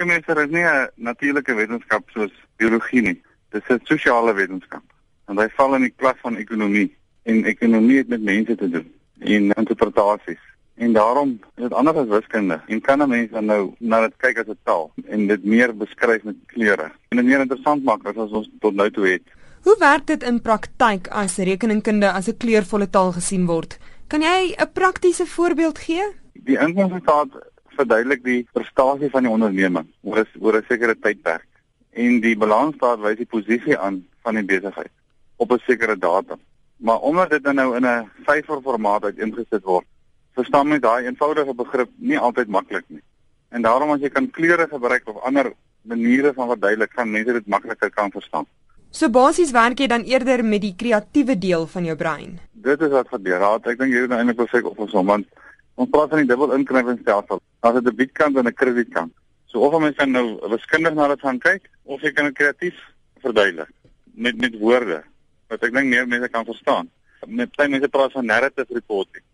Rekenmeester is nie 'n natuurlike wetenskap soos biologie nie. Dit is 'n sosiale wetenskap. En hy val in die klas van ekonomie. En ekonomie het met mense te doen en interpretasies. En daarom is dit anders as wiskunde. En kan 'n mens dan nou na dit kyk as 'n taal en dit meer beskryf met kleure en dit meer interessant maak as ons tot nou toe het. Hoe werk dit in praktyk as rekeningkunde as 'n kleurvolle taal gesien word? Kan jy 'n praktiese voorbeeld gee? Die inkomstestaat verduidelik die prestasie van die onderneming oor oor 'n sekere tydperk en die balansstaat wys die posisie aan van die besigheid op 'n sekere datum. Maar omdat dit nou in 'n syferformaat uiteengesit word, verstaan mens daai eenvoudige begrip nie altyd maklik nie. En daarom as jy kan kleure gebruik of ander maniere van verduidelik, gaan mense dit makliker kan verstaan. So basies werk jy dan eerder met die kreatiewe deel van jou brein. Dit is wat gebeur. Raad, ek dink jy het nou eintlik gesê op ons want ons praat van die dubbel inkrywingsstelsel. Daar's 'n debietkant en 'n kredietkant. So of mense nou wiskundig na dit gaan kyk of jy kan dit kreatief verduidelik met met woorde wat ek dink meer mense kan verstaan. Met baie mense praat van narrative reporting.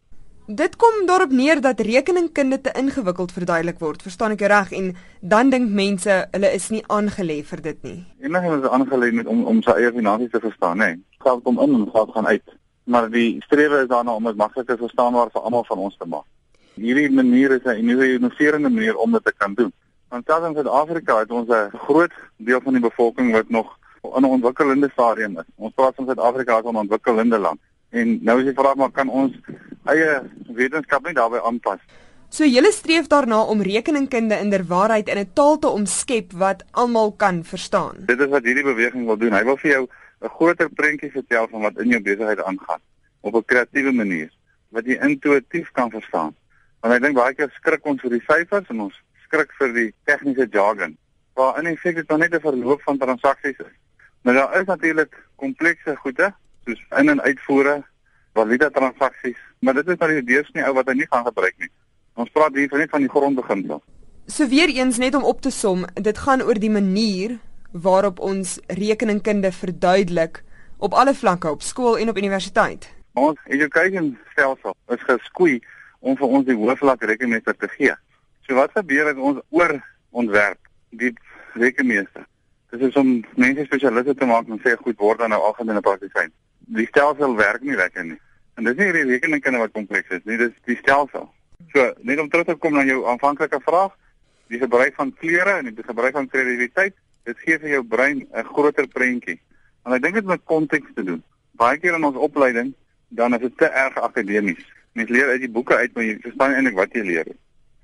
Dit kom daarop neer dat rekeningkunde te ingewikkeld verduidelik word, verstaan ek reg en dan dink mense hulle is nie aangelê vir dit nie. Enigiemand is aangelê met om om sy eie finansies te verstaan, nê. Nee. Geld kom in en geld gaan uit. Maar die strewe is daarna om dit makliker verstaanbaar vir almal van ons te maak. Hierdie manier is 'n innoverende manier om dit te kan doen. Want selfs in Suid-Afrika het ons 'n groot deel van die bevolking wat nog in 'n ontwikkelende stadium is. Ons praat van Suid-Afrika as 'n ontwikkelende land. En nou is die vraag maar kan ons eie wetenskap nie daarbey aanpas? So julle streef daarna om rekeningkunde inderwaarheid in 'n taal te omskep wat almal kan verstaan. Dit is wat hierdie beweging wil doen. Hy wil vir jou 'n groter prentjie vertel van wat in jou besigheid aangaan op 'n kreatiewe manier wat jy intuïtief kan verstaan. Want ek dink baie keer skrik ons vir die syfers en ons skrik vir die tegniese jargon. Maar in feite is dit net 'n verloop van transaksies. Maar nou, daar is natuurlik komplekse goede soos in en uitvoere, valuta transaksies, maar dit is maar die deursnee ou wat hy nie gaan gebruik nie. Ons praat hier van net van die grondbeginsel. So weer eens net om op te som, dit gaan oor die manier waarop ons rekeningkunde verduidelik op alle vlakke op skool en op universiteit. Ons education stelsel is geskoei om vir ons die hoofvlak rekenmeester te gee. So wat gebeur as ons oor ontwerp die rekenmeester? Dit is om mense spesialiste te maak en sê goed word dan nou algemene praktisyn. Die stelsel werk nie lekker nie. En dis nie die rekeningkunde wat kompleks is nie, dis die stelsel. So, net om terug te kom na jou aanvanklike vraag, die gebruik van kleure en die gebruik van kreatiwiteit, dit gee vir jou brein 'n groter prentjie. En ek dink dit met konteks te doen. Baie keer in ons opleiding dan is dit te erg akademies. Mens leer uit die boeke uit, maar jy verstaan eintlik wat jy leer.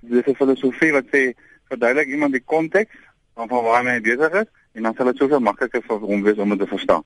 Dis 'n filosofie wat sê verduidelik iemand die konteks van waar hy besig is en dan sal dit soveel makliker vir hom wees om dit te verstaan.